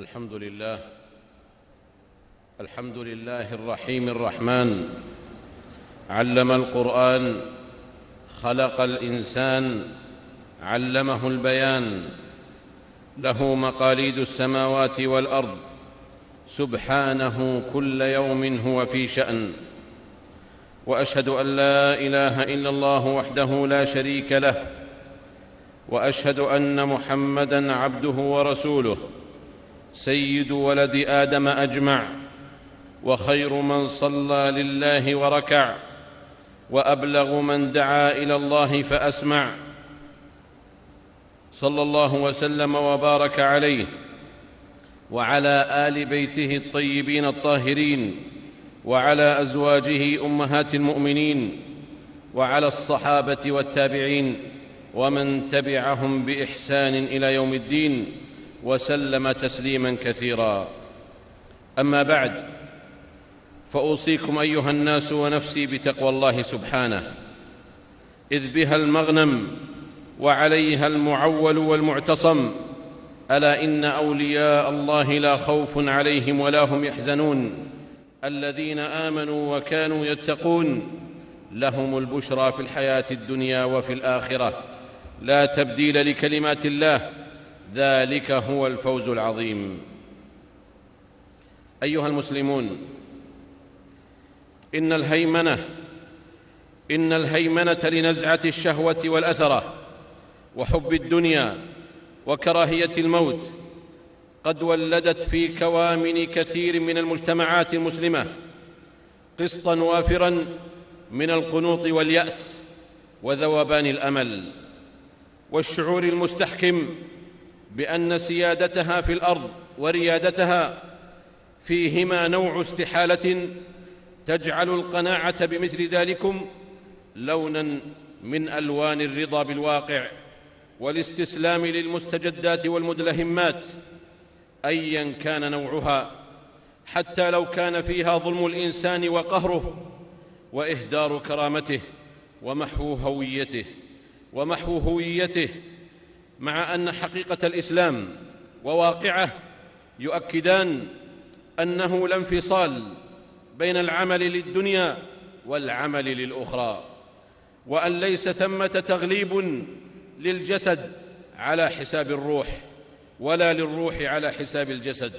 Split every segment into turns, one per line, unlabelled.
الحمد لله. الحمد لله الرحيم الرحمن. علم القرآن خلق الإنسان علمه البيان. له مقاليد السماوات والأرض. سبحانه كل يوم هو في شأن. وأشهد أن لا إله إلا الله وحده لا شريك له. وأشهد أن محمدا عبده ورسوله. سيد ولد آدم أجمع وخير من صلى لله وركع وأبلغ من دعا إلى الله فأسمع. صلى الله وسلم وبارك عليه وعلى آل بيته الطيبين الطاهرين وعلى أزواجه أمهات المؤمنين وعلى الصحابة والتابعين ومن تبعهم بإحسان إلى يوم الدين. وسلم تسليما كثيرا. أما بعد فأوصيكم أيها الناس ونفسي بتقوى الله سبحانه. إذ بها المغنم وعليها المعول والمعتصم ألا إن أولياء الله لا خوف عليهم ولا هم يحزنون. الذين آمنوا وكانوا يتقون لهم البشرى في الحياة الدنيا وفي الآخرة. لا تبديل لكلمات الله ذلك هو الفوز العظيم. أيها المسلمون إن الهيمنة إن الهيمنة لنزعة الشهوة والأثرة وحب الدنيا وكراهية الموت قد ولدت في كوامن كثير من المجتمعات المسلمة قسطا وافرا من القنوط واليأس وذوبان الأمل والشعور المستحكم بأن سيادتها في الأرض وريادتها فيهما نوع استحالة تجعل القناعة بمثل ذلكم لونا من ألوان الرضا بالواقع والاستسلام للمستجدات والمدلهمات ايا كان نوعها حتى لو كان فيها ظلم الإنسان وقهره وإهدار كرامته ومحو هويته ومحو هويته مع أن حقيقة الإسلام وواقعه يؤكدان أنه لا انفصال بين العمل للدنيا والعمل للأخرى وأن ليس ثمة تغليب للجسد على حساب الروح ولا للروح على حساب الجسد.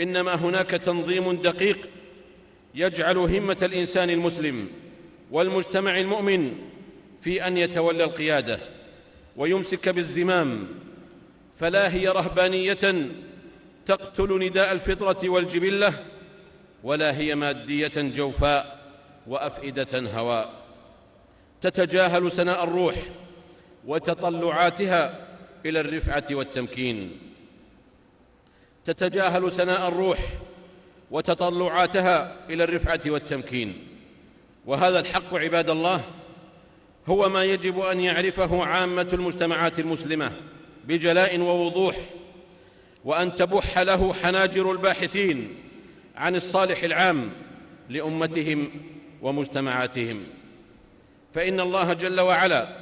إنما هناك تنظيم دقيق يجعل همة الإنسان المسلم والمجتمع المؤمن في أن يتولى القيادة. ويمسك بالزمام فلا هي رهبانية تقتل نداء الفطرة والجبلة ولا هي مادية جوفاء وأفئدة هواء. تتجاهل سناء الروح وتطلعاتها إلى الرفعة والتمكين. تتجاهل سناء الروح وتطلعاتها إلى الرفعة والتمكين. وهذا الحق عباد الله هو ما يجب أن يعرفه عامة المجتمعات المسلمة بجلاء ووضوح وأن تبح له حناجر الباحثين عن الصالح العام لأمتهم ومجتمعاتهم. فإن الله جل وعلا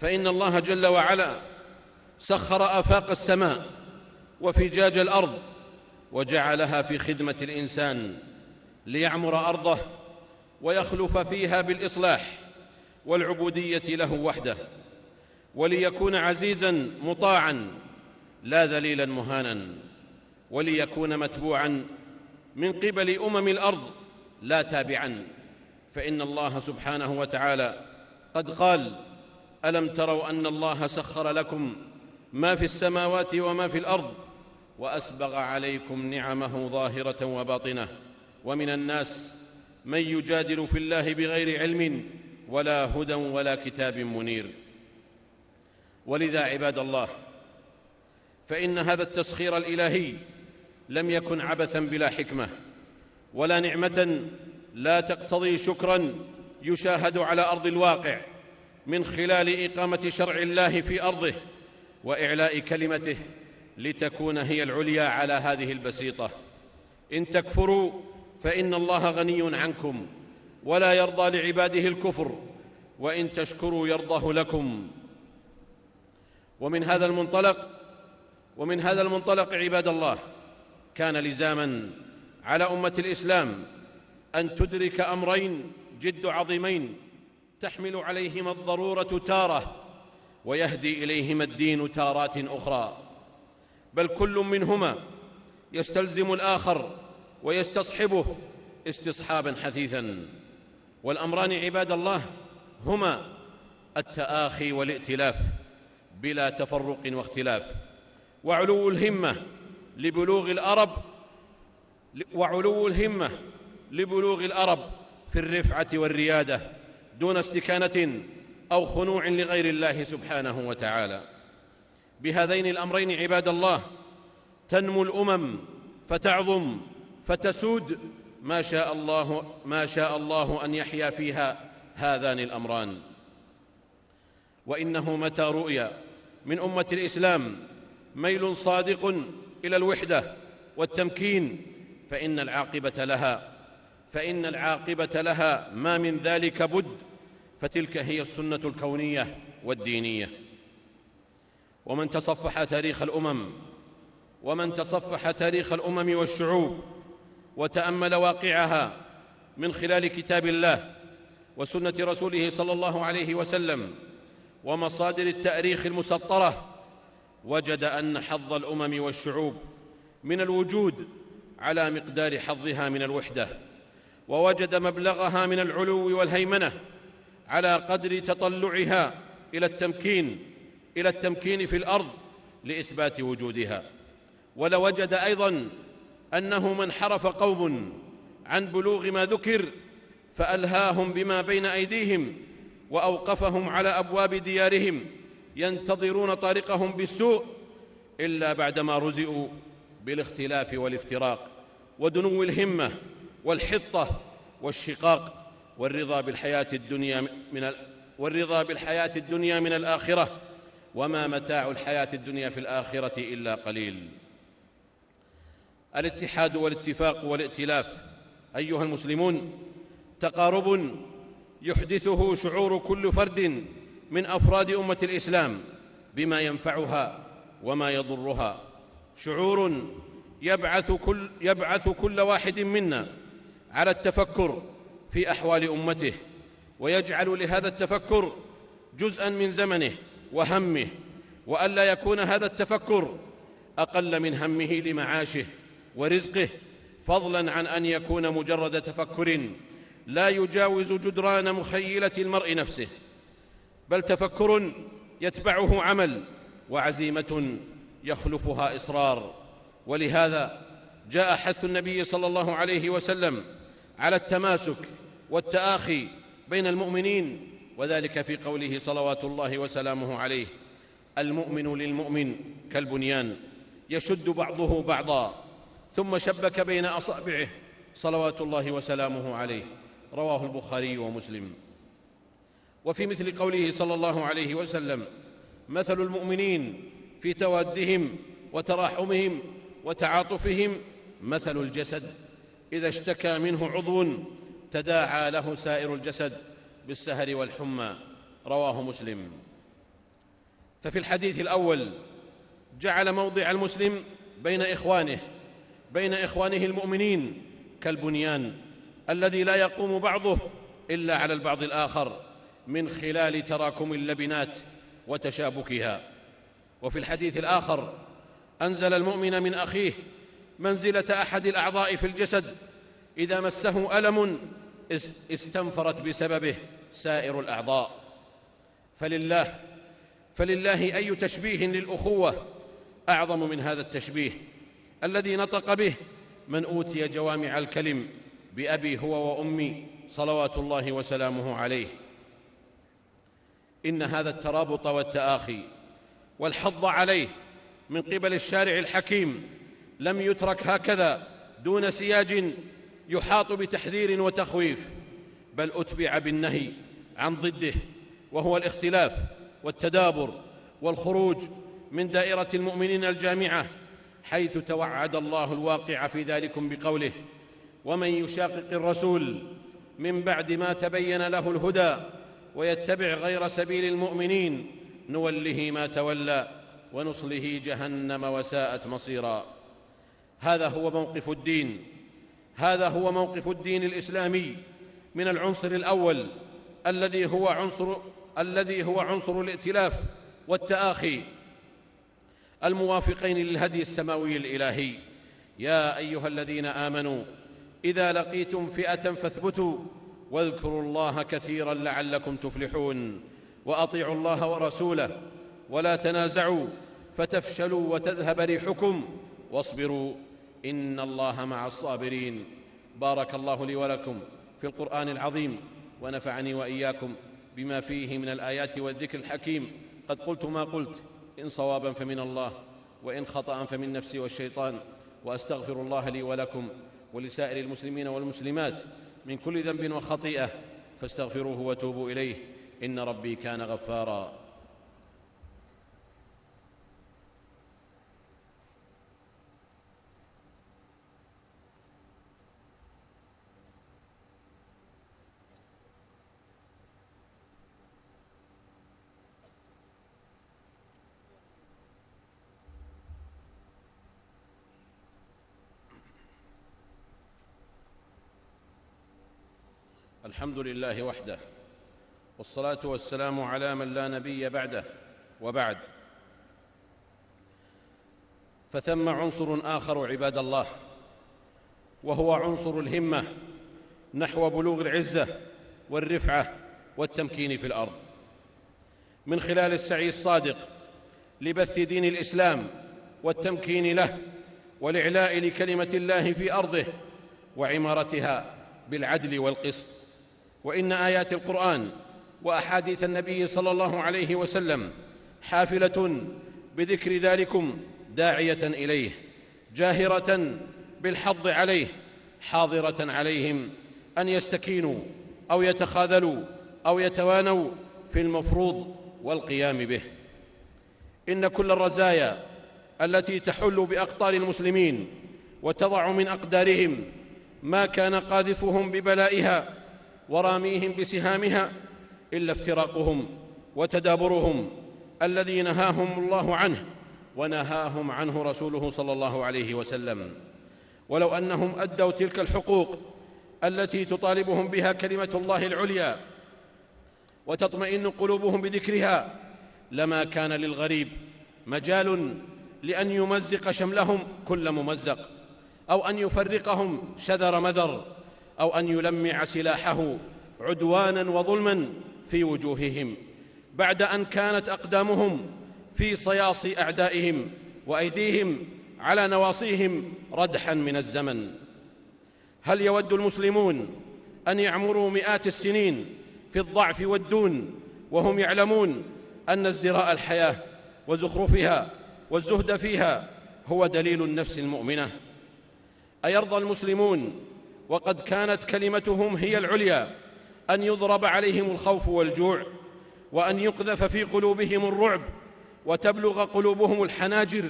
فإن الله جل وعلا سخر آفاق السماء وفجاج الأرض وجعلها في خدمة الإنسان ليعمر أرضه ويخلف فيها بالإصلاح. والعبودية له وحده وليكون عزيزا مطاعا لا ذليلا مهانا وليكون متبوعا من قبل أمم الأرض لا تابعا. فإن الله سبحانه وتعالى قد قال ألم تروا أن الله سخر لكم ما في السماوات وما في الأرض وأسبغ عليكم نعمه ظاهرة وباطنة. ومن الناس من يجادل في الله بغير علم ولا هدى ولا كتاب منير. ولذا عباد الله فإن هذا التسخير الإلهي لم يكن عبثا بلا حكمة ولا نعمة لا تقتضي شكرا يشاهد على أرض الواقع من خلال إقامة شرع الله في أرضه وإعلاء كلمته لتكون هي العليا على هذه البسيطة. إن تكفروا فإن الله غني عنكم. ولا يرضى لعباده الكفر وإن تشكروا يرضه لكم. ومن هذا المنطلق ومن هذا المنطلق عباد الله كان لزاما على أمة الإسلام أن تدرك أمرين جد عظيمين تحمل عليهما الضرورة تارة ويهدي إليهما الدين تارات أخرى. بل كل منهما يستلزم الآخر ويستصحبه استصحابا حثيثا. والأمران عباد الله هما التآخي والائتلاف بلا تفرق واختلاف وعلو الهمة لبلوغ الأرب وعلو الهمة لبلوغ الأرب في الرفعة والريادة دون استكانة أو خنوع لغير الله سبحانه وتعالى. بهذين الأمرين عباد الله تنمو الأمم فتعظم فتسود ما شاء الله ما شاء الله أن يحيا فيها هذان الأمران. وإنه متى رؤي من أمة الإسلام. ميل صادق إلى الوحدة والتمكين. فإن العاقبة لها فإن العاقبة لها ما من ذلك بد. فتلك هي السنة الكونية والدينية. ومن تصفح تاريخ الأمم ومن تصفح تاريخ الأمم والشعوب وتأمل واقعها من خلال كتاب الله وسنة رسوله صلى الله عليه وسلم ومصادر التأريخ المسطرة وجد أن حظ الأمم والشعوب من الوجود على مقدار حظها من الوحدة ووجد مبلغها من العلو والهيمنة على قدر تطلعها إلى التمكين إلى التمكين في الأرض لإثبات وجودها. ولوجد أيضا أنه من حرف قوم عن بلوغ ما ذكر فألهاهم بما بين أيديهم وأوقفهم على أبواب ديارهم ينتظرون طارقهم بالسوء إلا بعدما رزئوا بالاختلاف والافتراق ودنو الهمة والحطة والشقاق والرضا بالحياة الدنيا من ال... والرضا بالحياة الدنيا من الآخرة وما متاع الحياة الدنيا في الآخرة إلا قليل. الاتحاد والاتفاق والائتلاف. أيها المسلمون تقارب يحدثه شعور كل فرد من أفراد أمة الإسلام بما ينفعها وما يضرها. شعور يبعث كل, يبعث كل واحد منا على التفكر في أحوال أمته ويجعل لهذا التفكر جزءا من زمنه وهمه وألا يكون هذا التفكر أقل من همه لمعاشه. ورزقه فضلا عن أن يكون مجرد تفكر لا يجاوز جدران مخيلة المرء نفسه بل تفكر يتبعه عمل وعزيمة يخلفها إصرار. ولهذا جاء حث النبي صلى الله عليه وسلم على التماسك والتآخي بين المؤمنين وذلك في قوله صلوات الله وسلامه عليه المؤمن للمؤمن كالبنيان يشد بعضه بعضا. ثم شبك بين أصابعه صلوات الله وسلامه عليه. رواه البخاري ومسلم. وفي مثل قوله صلى الله عليه وسلم مثل المؤمنين في توادهم وتراحمهم وتعاطفهم مثل الجسد. إذا اشتكى منه عضو تداعى له سائر الجسد بالسهر والحمى. رواه مسلم. ففي الحديث الأول جعل موضع المسلم بين إخوانه بين إخوانه المؤمنين كالبنيان الذي لا يقوم بعضه إلا على البعض الآخر من خلال تراكم اللبنات وتشابكها. وفي الحديث الآخر أنزل المؤمن من أخيه منزلة أحد الأعضاء في الجسد إذا مسه ألم استنفرت بسببه سائر الأعضاء. فلله فلله أي تشبيه للأخوة أعظم من هذا التشبيه. الذي نطق به من أوتي جوامع الكلم بأبي هو وأمي صلوات الله وسلامه عليه. إن هذا الترابط والتآخي والحض عليه من قبل الشارع الحكيم لم يترك هكذا دون سياج يحاط بتحذير وتخويف بل أتبع بالنهي عن ضده وهو الاختلاف والتدابر والخروج من دائرة المؤمنين الجامعة حيث توعد الله الواقع في ذلكم بقوله ومن يشاقق الرسول من بعد ما تبين له الهدى ويتبع غير سبيل المؤمنين نوله ما تولى ونصله جهنم وساءت مصيرا. هذا هو موقف الدين. هذا هو موقف الدين الإسلامي من العنصر الأول الذي هو عنصر الذي هو عنصر الائتلاف والتآخي. الموافقين للهدي السماوي الإلهي. يا أيها الذين آمنوا إذا لقيتم فئة فاثبتوا واذكروا الله كثيرا لعلكم تفلحون وأطيعوا الله ورسوله ولا تنازعوا فتفشلوا وتذهب ريحكم واصبروا إن الله مع الصابرين. بارك الله لي ولكم في القرآن العظيم ونفعني وإياكم بما فيه من الآيات والذكر الحكيم. قد قلت ما قلت إن صوابا فمن الله وإن خطأ فمن نفسي والشيطان وأستغفر الله لي ولكم ولسائر المسلمين والمسلمات من كل ذنب وخطيئة فاستغفروه وتوبوا إليه إن ربي كان غفارا. الحمد لله وحده والصلاة والسلام على من لا نبي بعده وبعد. فثم عنصر آخر عباد الله وهو عنصر الهمة نحو بلوغ العزة والرفعة والتمكين في الأرض. من خلال السعي الصادق لبث دين الإسلام والتمكين له والإعلاء لكلمة الله في أرضه وعمارتها بالعدل والقسط. وإن آيات القرآن وأحاديث النبي صلى الله عليه وسلم حافلة بذكر ذلكم داعية إليه جاهرة بالحض عليه حاضرة عليهم أن يستكينوا أو يتخاذلوا أو يتوانوا في المفروض والقيام به. إن كل الرزايا التي تحل بأقطار المسلمين وتضع من أقدارهم ما كان قاذفهم ببلائها وراميهم بسهامها إلا افتراقهم وتدابرهم الذي نهاهم الله عنه ونهاهم عنه رسوله صلى الله عليه وسلم. ولو أنهم أدوا تلك الحقوق التي تطالبهم بها كلمة الله العليا وتطمئن قلوبهم بذكرها لما كان للغريب مجال لأن يمزق شملهم كل ممزق أو أن يفرقهم شذر مذر. أو أن يلمع سلاحه عدوانا وظلما في وجوههم بعد أن كانت أقدامهم في صياصي أعدائهم وأيديهم على نواصيهم ردحا من الزمن. هل يود المسلمون أن يعمروا مئات السنين في الضعف والدون وهم يعلمون أن ازدراء الحياة وزخرفها والزهد فيها هو دليل النفس المؤمنة؟ أيرضى المسلمون وقد كانت كلمتهم هي العليا أن يضرب عليهم الخوف والجوع وأن يقذف في قلوبهم الرعب وتبلغ قلوبهم الحناجر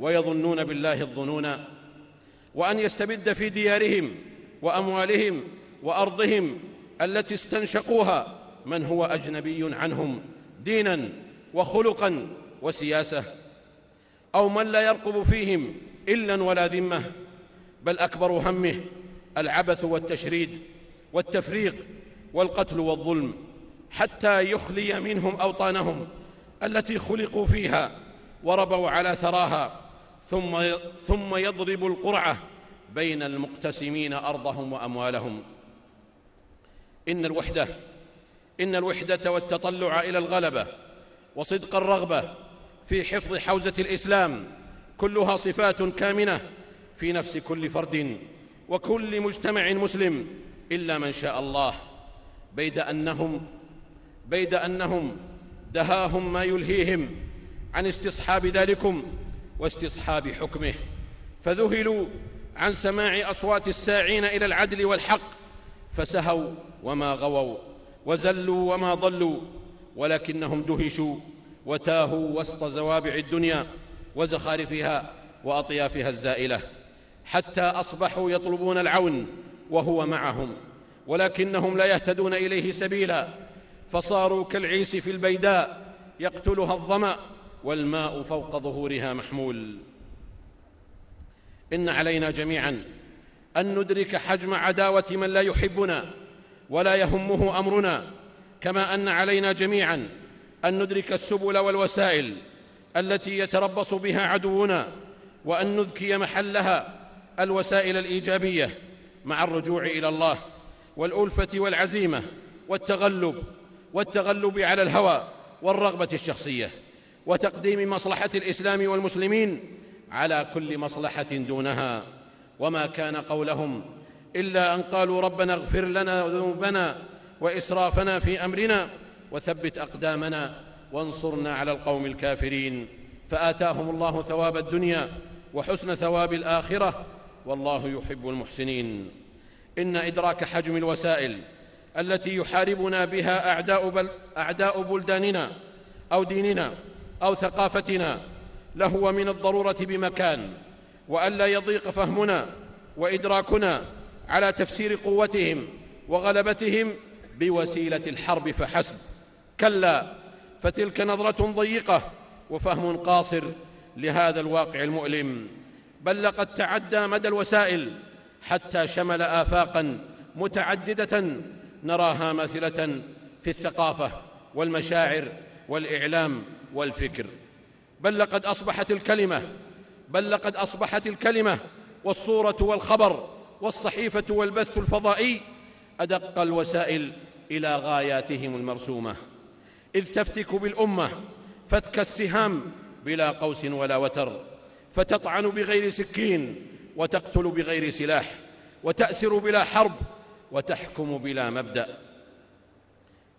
ويظنون بالله الظنون وأن يستبد في ديارهم وأموالهم وأرضهم التي استنشقوها من هو أجنبي عنهم دينا وخلقا وسياسة أو من لا يرقب فيهم إلا ولا ذمة بل أكبر همه العبث والتشريد والتفريق والقتل والظلم حتى يخلي منهم أوطانهم التي خلقوا فيها وربوا على ثراها ثم ثم يضرب القرعة بين المقتسمين أرضهم وأموالهم. إن الوحدة إن الوحدة والتطلع إلى الغلبة وصدق الرغبة في حفظ حوزة الإسلام كلها صفات كامنة في نفس كل فرد. وكل مجتمع مسلم إلا من شاء الله. بيد أنهم بيد أنهم دهاهم ما يلهيهم عن استصحاب ذلكم واستصحاب حكمه. فذهلوا عن سماع أصوات الساعين إلى العدل والحق فسهوا وما غووا وزلوا وما ضلوا ولكنهم دهشوا وتاهوا وسط زوابع الدنيا وزخارفها وأطيافها الزائلة. حتى أصبحوا يطلبون العون وهو معهم ولكنهم لا يهتدون إليه سبيلا فصاروا كالعيس في البيداء يقتلها الظمأ والماء فوق ظهورها محمول. إن علينا جميعا أن ندرك حجم عداوة من لا يحبنا ولا يهمه أمرنا كما أن علينا جميعا أن ندرك السبل والوسائل التي يتربص بها عدونا وأن نذكي محلها الوسائل الإيجابية مع الرجوع إلى الله والألفة والعزيمة والتغلب والتغلب على الهوى والرغبة الشخصية وتقديم مصلحة الإسلام والمسلمين على كل مصلحة دونها. وما كان قولهم إلا أن قالوا ربنا اغفر لنا ذنوبنا وإسرافنا في أمرنا وثبت أقدامنا وانصرنا على القوم الكافرين. فآتاهم الله ثواب الدنيا وحسن ثواب الآخرة والله يحب المحسنين. إن إدراك حجم الوسائل التي يحاربنا بها أعداء, بل أعداء بلداننا أو ديننا أو ثقافتنا لهو من الضرورة بمكان والا يضيق فهمنا وإدراكنا على تفسير قوتهم وغلبتهم بوسيلة الحرب فحسب. كلا فتلك نظرة ضيقة وفهم قاصر لهذا الواقع المؤلم. بل لقد تعدى مدى الوسائل حتى شمل افاقا متعددة نراها ماثلة في الثقافة والمشاعر والإعلام والفكر. بل لقد أصبحت الكلمة بل لقد أصبحت الكلمة والصورة والخبر والصحيفة والبث الفضائي أدق الوسائل إلى غاياتهم المرسومة. إذ تفتك بالأمة فتك السهام بلا قوس ولا وتر. فتطعن بغير سكين وتقتل بغير سلاح وتأسر بلا حرب وتحكم بلا مبدأ.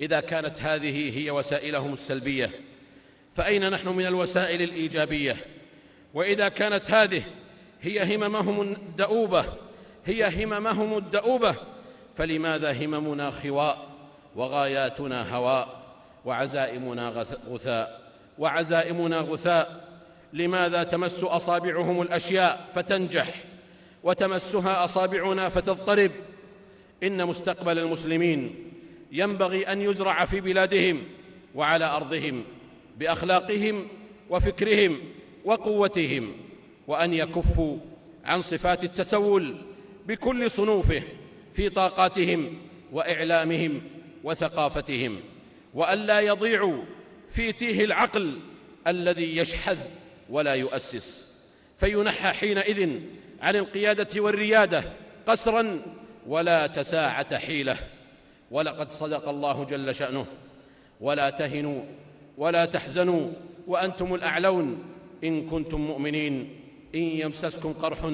إذا كانت هذه هي وسائلهم السلبية فأين نحن من الوسائل الإيجابية؟ وإذا كانت هذه هي هممهم الدؤوبة هي هممهم الدؤوبة فلماذا هممنا خواء وغاياتنا هواء وعزائمنا غثاء وعزائمنا غثاء لماذا تمس أصابعهم الأشياء فتنجح وتمسها أصابعنا فتضطرب؟ إن مستقبل المسلمين ينبغي أن يزرع في بلادهم وعلى أرضهم بأخلاقهم وفكرهم وقوتهم وأن يكفوا عن صفات التسول بكل صنوفه في طاقاتهم وإعلامهم وثقافتهم والا يضيعوا في تيه العقل الذي يشحذ ولا يؤسس. فينحى حينئذ عن القيادة والريادة قسرا ولا تساعة حيلة. ولقد صدق الله جل شأنه. ولا تهنوا ولا تحزنوا وأنتم الأعلون. إن كنتم مؤمنين إن يمسسكم قرح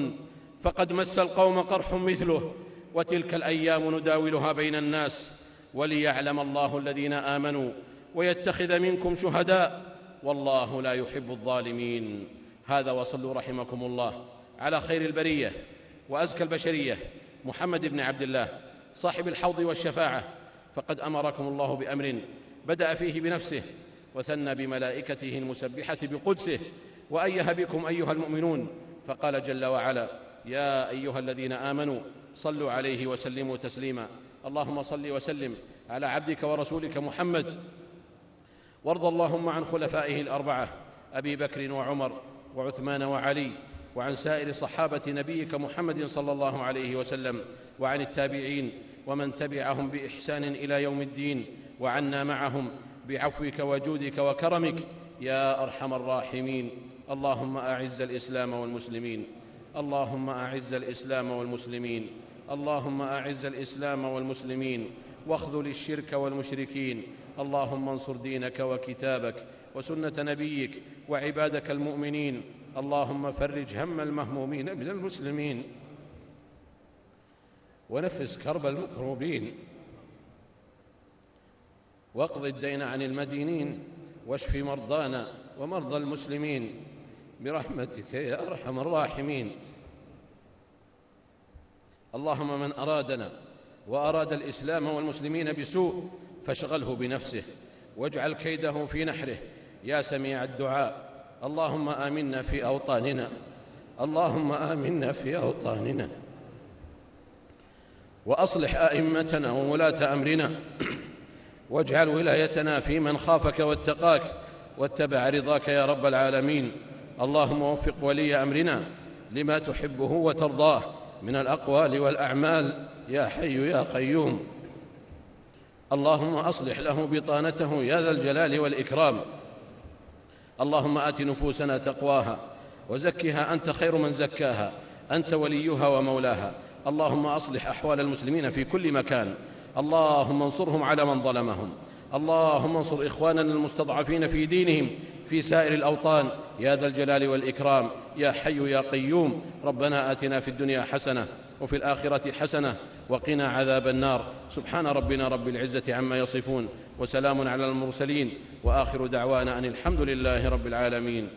فقد مس القوم قرح مثله. وتلك الأيام نداولها بين الناس وليعلم الله الذين آمنوا ويتخذ منكم شهداء. والله لا يحب الظالمين. هذا وصلوا رحمكم الله. على خير البرية وأزكى البشرية. محمد بن عبد الله صاحب الحوض والشفاعة. فقد أمركم الله بأمر بدأ فيه بنفسه وثنى بملائكته المسبحة بقدسه. وايه بكم أيها المؤمنون فقال جل وعلا يا أيها الذين آمنوا صلوا عليه وسلموا تسليما. اللهم صل وسلم على عبدك ورسولك محمد وارض اللهم عن خلفائه الأربعة أبي بكر وعمر وعثمان وعلي وعن سائر صحابة نبيك محمد صلى الله عليه وسلم وعن التابعين ومن تبعهم بإحسان إلى يوم الدين وعنا معهم بعفوك وجودك وكرمك يا أرحم الراحمين. اللهم أعز الإسلام والمسلمين. اللهم أعز الإسلام والمسلمين. اللهم أعز الإسلام والمسلمين. واخذل الشرك والمشركين. اللهم انصر دينك وكتابك وسنة نبيك وعبادك المؤمنين. اللهم فرج هم المهمومين من المسلمين. ونفس كرب المكروبين. واقض الدين عن المدينين. واشف مرضانا ومرضى المسلمين. برحمتك يا أرحم الراحمين. اللهم من أرادنا وأراد الإسلام والمسلمين بسوء فاشغله بنفسه واجعل كيده في نحره. يا سميع الدعاء اللهم آمنا في أوطاننا. اللهم آمنا في أوطاننا. وأصلح أئمتنا وولاة أمرنا. واجعل ولايتنا في من خافك واتقاك واتبع رضاك يا رب العالمين. اللهم وفق ولي أمرنا لما تحبه وترضاه. من الأقوال والأعمال يا حي يا قيوم. اللهم أصلح له بطانته يا ذا الجلال والإكرام. اللهم آت نفوسنا تقواها وزكها أنت خير من زكاها أنت وليها ومولاها. اللهم أصلح أحوال المسلمين في كل مكان. اللهم انصرهم على من ظلمهم. اللهم انصر إخواننا المستضعفين في دينهم في سائر الأوطان. يا ذا الجلال والإكرام يا حي يا قيوم ربنا آتنا في الدنيا حسنة وفي الآخرة حسنة وقنا عذاب النار. سبحان ربنا رب العزة عما يصفون وسلام على المرسلين وآخر دعوانا أن الحمد لله رب العالمين.